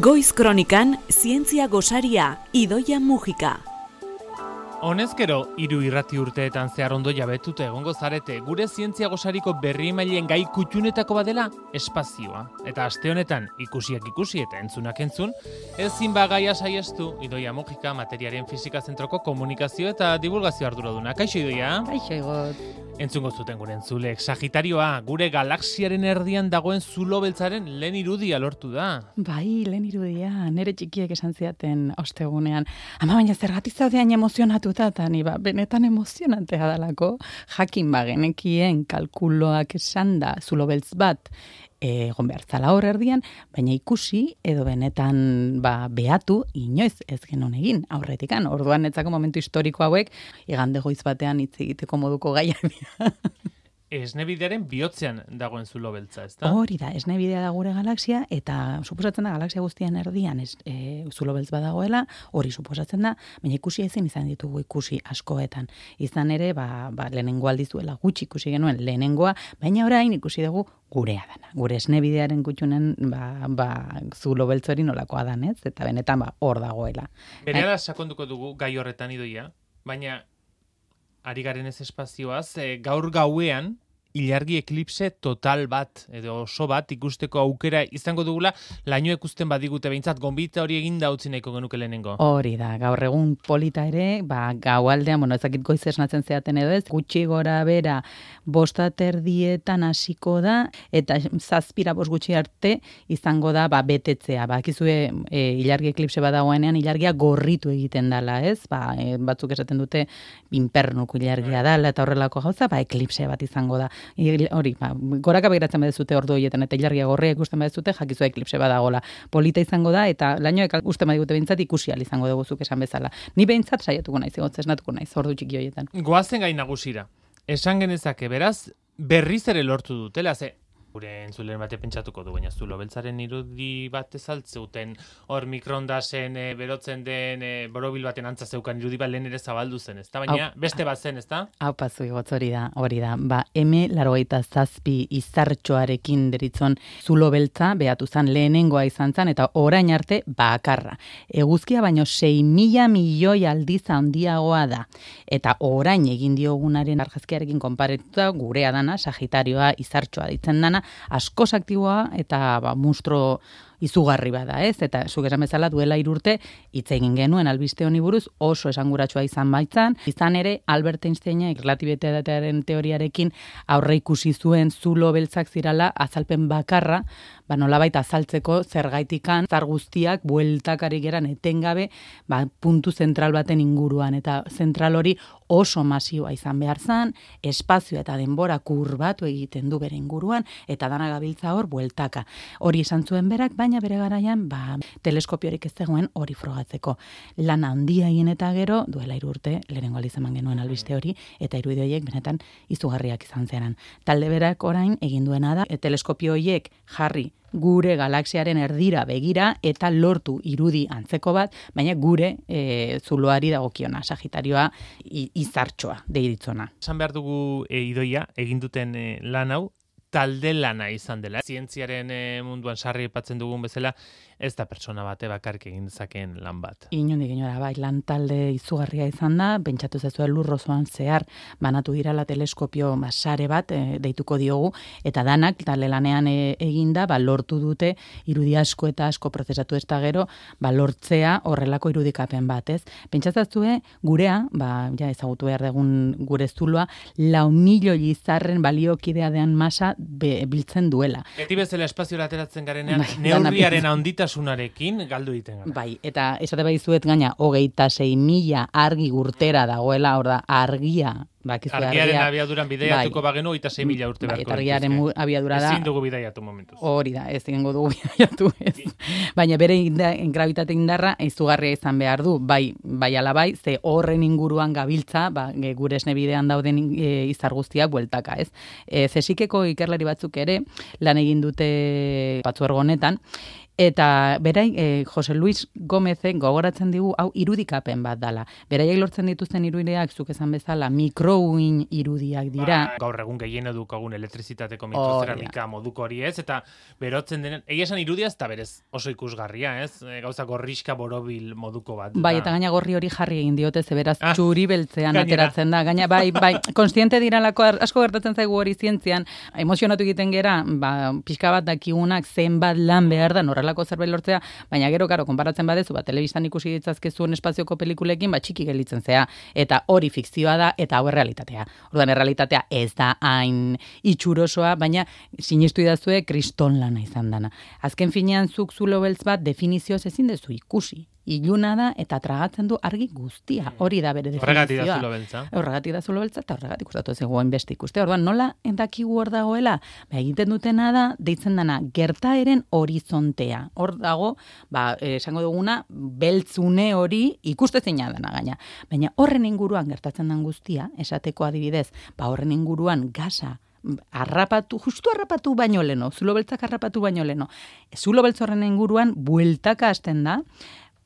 Goiz Kronikan, Zientzia Gosaria, Idoia Mujika. Honezkero, hiru irrati urteetan zehar ondo jabetute egongo zarete, gure zientzia gosariko berri emailen gai kutxunetako badela, espazioa. Eta aste honetan, ikusiak ikusi eta entzunak entzun, ezin bagaia saiestu, idoia mugika materiaren fizika zentroko komunikazio eta divulgazio arduraduna. Kaixo idoia? Kaixo egot. Entzungo zuten gure entzulek, Sagitarioa, gure galaxiaren erdian dagoen zulo beltzaren lehen irudia lortu da. Bai, lehen irudia, nere txikiek esan ziaten ostegunean. Ama baina zergatik zaudean emozionatuta, eta ni ba, benetan emozionantea dalako, jakin bagenekien kalkuloak esan da zulo beltz bat, egon behar zala hor erdian, baina ikusi edo benetan ba, behatu inoiz ez genon egin aurretikan. Orduan netzako momentu historiko hauek, igande goiz batean hitz egiteko moduko gaia esnebidearen bihotzean dagoen zulo beltza, ezta? Hori da, esnebidea da gure galaxia, eta suposatzen da galaxia guztian erdian ez, e, zulo beltz badagoela, hori suposatzen da, baina ikusi ezin izan ditugu ikusi askoetan. Izan ere, ba, ba, lehenengo aldizuela gutxi ikusi genuen lehenengoa, baina orain ikusi dugu gurea dana. Gure esnebidearen gutxunen ba, ba, zulo beltzori nolakoa dan, ez? Eta benetan ba, hor dagoela. Bere sakonduko dugu gai horretan idoia, baina ari garen ez espazioaz, e, gaur gauean, ilargi eklipse total bat edo oso bat ikusteko aukera izango dugula laino ikusten badigute behintzat gonbita hori egin da utzi nahiko genuke lehenengo. Hori da, gaur egun polita ere, ba, gaualdean, bueno, ezakit goiz esnatzen zeaten edo ez, gutxi gora bera bostater dietan hasiko da, eta zazpira bos gutxi arte izango da ba, betetzea. Ba, e, ilargi eklipse badagoenean ilargia gorritu egiten dala, ez? Ba, e, batzuk esaten dute inpernuko ilargia dala eta horrelako gauza, ba, eklipse bat izango da hori, ba, goraka begiratzen badezute ordu horietan eta ilargia gorria ikusten badezute, jakizu eklipse badagola. Polita izango da eta lainoek uste badigute behintzat ikusi al izango dugu zuk esan bezala. Ni behintzat saiatuko naiz, egotzez natuko naiz, ordu txiki horietan. Goazen gain nagusira. Esan genezake, beraz, berriz ere lortu dutela, ze gure entzulen bate pentsatuko du, baina zulo beltzaren irudi bat ezaltzeuten, hor mikrondasen e, berotzen den e, borobil baten antza zeukan irudi bat lehen ere zabaldu zen, ezta? Baina beste bat zen, ezta? Hau pazu hori da, hori da. Ba, eme larogeita zazpi izartxoarekin deritzon zulo beltza, behatu zen lehenengoa izan zen, eta orain arte bakarra. Eguzkia baino 6 mila milioi aldiz handiagoa da. Eta orain egin diogunaren argazkiarekin konparetuta gurea dana, sagitarioa izartxoa ditzen dana, askoz aktiboa eta ba, mustro izugarri bada, ez? Eta zuk esan bezala duela irurte hitz egin genuen albiste honi buruz oso esanguratsua izan baitzan. Izan ere Albert Einsteinek relatibitatearen teoriarekin aurre ikusi zuen zulo beltzak zirala azalpen bakarra, ba nolabait azaltzeko zergaitikan zar guztiak bueltakari geran etengabe, ba, puntu zentral baten inguruan eta zentral hori oso masioa izan behar zan, espazio eta denbora kurbatu egiten du bere inguruan, eta dana gabiltza hor bueltaka. Hori izan zuen berak, baina bere garaian ba, teleskopiorik ez zegoen hori frogatzeko. Lan handia egin eta gero, duela irurte, lehenengo aldiz eman genuen albiste hori, eta irudi horiek benetan izugarriak izan zeran. Talde berak orain egin duena da, teleskopio horiek jarri gure galaxiaren erdira begira eta lortu irudi antzeko bat, baina gure e, zuloari dagokiona, sagitarioa izartxoa deiritzona. Esan behar dugu e, idoia, egin duten e, lan hau, talde lana izan dela. Zientziaren e, munduan sarri epatzen dugun bezala, ez da pertsona bate bakarrik egin dezakeen lan bat. Inundik inora, bai, lan talde izugarria izan da, pentsatu zezue lurrozoan zehar, banatu dira la teleskopio masare bat, e, deituko diogu, eta danak, talde lanean e, eginda, ba, lortu dute, irudi asko eta asko prozesatu ez da gero, ba, lortzea horrelako irudikapen bat, ez? Pentsatzazue, gurea, ba, ja, ezagutu behar dugun gure zuloa, lau milio izarren baliokidea dean masa biltzen duela. Eti bezala espazio ateratzen garenean, bai, neurriaren ondita osasunarekin galdu egiten gara. Bai, eta esate bai zuet gaina, hogeita sei mila argi gurtera dagoela, hor da, argia Ba, argiaren argia, abiaduran bideiatuko bai, bagenu, eta 6 mila urte bai, Eta argiaren abiadura da. Ezin dugu bideiatu momentuz. Hori da, ez dugu bideiatu. Ez. Baina bere inda, gravitate indarra izugarria izan behar du. Bai, bai alabai, ze horren inguruan gabiltza, ba, gure esne bidean dauden e, izar guztiak bueltaka, ez. E, zesikeko ikerlari batzuk ere, lan egin dute batzu ergonetan, Eta berai, e, Jose Luis Gomezen gogoratzen digu, hau irudikapen bat dala. Beraiek lortzen dituzten irudiak, zuk esan bezala, mikrouin irudiak dira. Ba, gaur egun gehien edukagun elektrizitateko mikrozeramika moduko hori ez, eta berotzen denen, egia esan irudiaz, eta berez oso ikusgarria ez, e, gauza gorriska borobil moduko bat. Bai, eta gaina gorri hori jarri egin diote, ze beraz ah, txuri beltzean ateratzen da. Gaina, bai, bai, konstiente diralako asko gertatzen zaigu hori zientzian, emozionatu egiten gera, ba, pixka bat dakigunak zenbat lan behar da, norrelako zerbait lortzea, baina gero, karo, konparatzen badezu, ba, telebistan ikusi ditzazkezuen espazioko pelikulekin, ba, txiki gelitzen zea, eta hori fikzioa da, eta hau realitatea. Orduan, realitatea ez da hain itxurosoa, baina sinistu idazue kriston lana izan dana. Azken finean zuk zulo beltz bat definizioz ezin dezu ikusi iluna da eta tragatzen du argi guztia. Mm. Hori da bere definizioa. Horregatik da zulo beltza. Horregatik da zulo beltza eta horregatik ustatu ez egoen beste ikuste. Orduan, nola endakigu hor dagoela? Ba, egiten dutena da, deitzen dana, gertaeren horizontea. Hor dago, ba, esango duguna, beltzune hori ikustezeina dena gaina. Baina horren inguruan gertatzen den guztia, esateko adibidez, ba, horren inguruan gasa, arrapatu, justu arrapatu baino leno, zulo beltzak arrapatu baino leno. Zulo beltzorren inguruan bueltaka hasten da,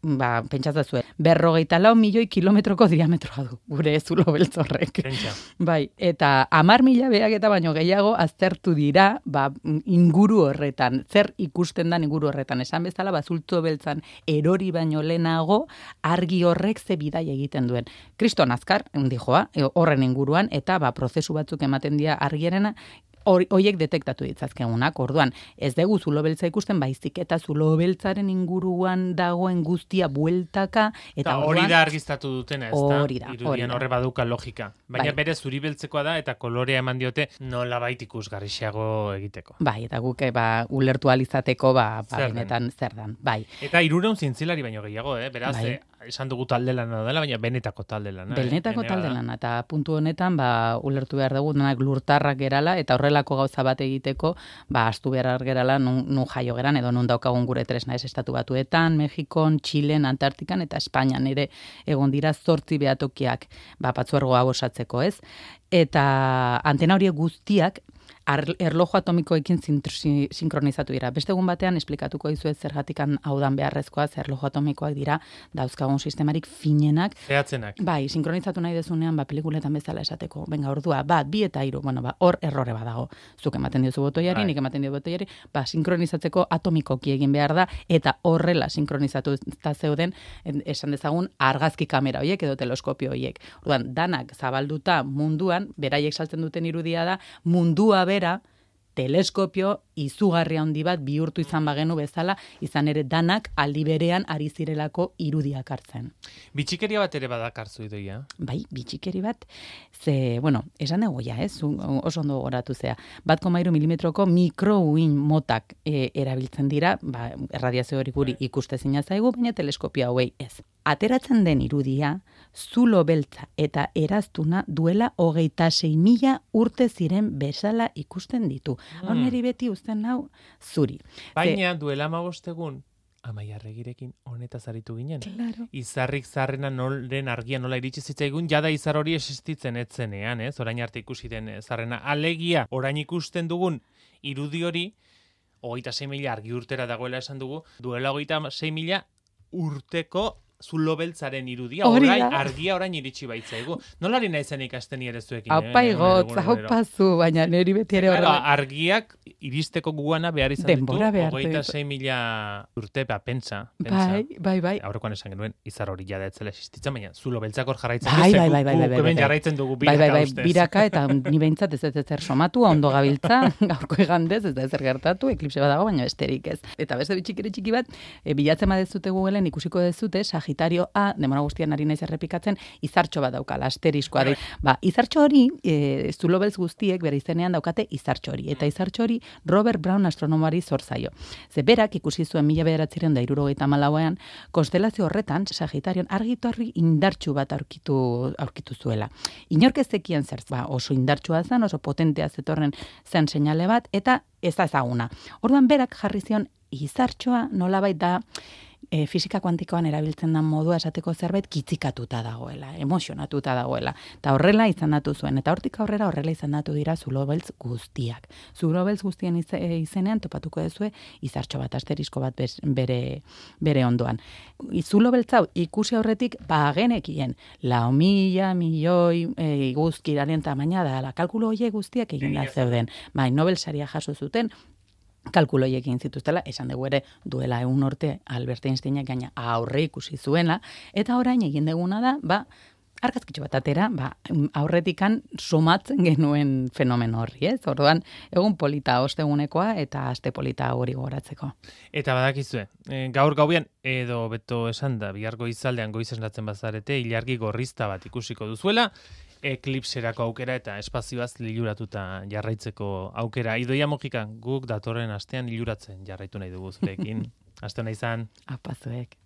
ba, pentsatzen zuen, berrogeita lau milioi kilometroko diametroa du, gure zulo beltzorrek. Bai, eta amar mila behak eta baino gehiago aztertu dira, ba, inguru horretan, zer ikusten da inguru horretan, esan bezala, ba, zulto beltzan erori baino lehenago, argi horrek ze bidai egiten duen. Kriston azkar, joa, horren inguruan, eta ba, prozesu batzuk ematen dira argierena, horiek detektatu ditzazkegunak. Orduan, ez dugu zulo beltza ikusten baizik eta zulo beltzaren inguruan dagoen guztia bueltaka eta hori da argiztatu duten ez da. Hori da. Irudian horre baduka logika. Baina bai. bere zuri beltzekoa da eta kolorea eman diote nola bait ikusgarrixeago egiteko. Bai, eta guk ba, ulertu alizateko ba, ba benetan zer dan. Bai. Eta irureun zintzilari baino gehiago, eh? beraz, bai. Esan dugu talde lana dela, baina benetako talde lana. Eh? Benetako eh? talde lana, eta puntu honetan, ba, ulertu behar dugu, denak lurtarrak gerala, eta horrelako gauza bat egiteko, ba, astu behar gerala, nun, nun jaio geran, edo nun daukagun gure tresna ez estatu batuetan, Mexikon, Txilen, Antartikan, eta Espainian ere egon dira zortzi behatokiak, ba, patzuergo hau osatzeko ez. Eta antena horiek guztiak, erlojo atomikoekin sinkronizatu dira. Beste egun batean esplikatuko dizu ez zergatikan haudan beharrezkoa zer erlojo atomikoak dira dauzkagun sistemarik finenak. Zehatzenak. Bai, sinkronizatu nahi dezunean ba pelikuletan bezala esateko. Venga, ordua, bat, bi eta hiru, bueno, ba, hor errore badago. Zuk ematen diozu botoiari, bai. nik ematen dio botoiari, ba sinkronizatzeko atomikoki egin behar da eta horrela sinkronizatu ta zeuden esan dezagun argazki kamera hoiek edo teleskopio hoiek. Orduan, danak zabalduta munduan, beraiek saltzen duten irudia da mundua bera, teleskopio izugarria handi bat bihurtu izan bagenu bezala, izan ere danak aldi berean ari zirelako irudiak hartzen. Bitxikeria bat ere badakarzu idoia? Bai, bitxikeri bat, ze, bueno, esan dugu ja, ez, oso ondo goratu zea. Bat komairu milimetroko mikrouin motak e, erabiltzen dira, ba, erradiazio hori guri bai. ikuste zaigu, baina teleskopia hauei ez. Ateratzen den irudia, zulo beltza eta eraztuna duela hogeita sei mila urte ziren bezala ikusten ditu. Hor hmm. beti uzten hau zuri. Baina duela magostegun, amaiarregirekin honeta zaritu ginen. Claro. Izarrik zarrena nolen argia nola iritsi zitzaigun, jada izar hori existitzen etzenean, ez? Orain arte ikusi den zarrena. Alegia, orain ikusten dugun irudi hori, hogeita sei mila argi urtera dagoela esan dugu, duela hogeita sei mila urteko zulo beltzaren irudia, orai, argia orain iritsi baitzaigu. Nola ari nahi zen ikasten ere zuekin? Haupa eh, igot, haupazu, baina neri beti ere horra. argiak iristeko guana behar izan Denbora ditu, hogeita zei mila urte, ba, pentsa, Bai, bai, bai. Aurrekoan esan genuen, izar hori jada etzela existitzen, baina zulo beltzak hor jarraitzen bai, bai, bai, bai, bai, bai, bai, jarraitzen dugu biraka bai, bai, bai, biraka, eta ni behintzat ez ez ezer somatu, ondo gabiltza, gaurko egandez, ez da ezer gertatu, eklipse badago, baina esterik ez. Eta beste bitxikere txiki bat, e, bilatzen badezute Googleen ikusiko dezute, Sagitario A, demora guztian ari naiz errepikatzen, izartxo bat daukala, asteriskoa da. Ba, izartxo hori, e, zulobelz guztiek bere izenean daukate izartxo hori. Eta izartxo hori Robert Brown astronomari zorzaio. Ze berak ikusi zuen mila bederatziren da irurogeita malauean, konstelazio horretan, Sagitarion argitorri indartxu bat aurkitu, aurkitu zuela. Inork ez zekien zer, ba, oso indartxua zen, oso potentea zetorren zen seinale bat, eta ez da ezaguna. Orduan berak jarri zion izartxoa nolabait da e, fisika kuantikoan erabiltzen den modua esateko zerbait kitzikatuta dagoela, emozionatuta dagoela. Eta horrela izan datu zuen, eta hortik aurrera horrela izan datu dira zulobeltz guztiak. Zulobeltz guztien e, izenean topatuko dezue izartxo bat, asterisko bat bere, bere ondoan. Izulo beltzau ikusi aurretik bagenekien lau mila, milioi e, guzkiraren tamaina da, la kalkulo hoiek guztiak egin da zeuden. Bai, Nobel saria jaso zuten, kalkuloiek egin zituztela, esan dugu ere duela egun orte Albert Einsteinek gaina aurre ikusi zuela, eta orain egin deguna da, ba, arkazkitxo bat atera, ba, aurretikan sumatzen genuen fenomen horri, ez? Orduan, egun polita ostegunekoa eta aste polita hori goratzeko. Eta badakizue, e, gaur gaubian, edo beto esan da, bihargo izaldean goiz esnatzen bazarete, ilargi gorrizta bat ikusiko duzuela, eklipserako aukera eta espazioaz liluratuta jarraitzeko aukera. Idoia mokika, guk datorren astean liluratzen jarraitu nahi dugu zurekin. Aste izan. Apazuek.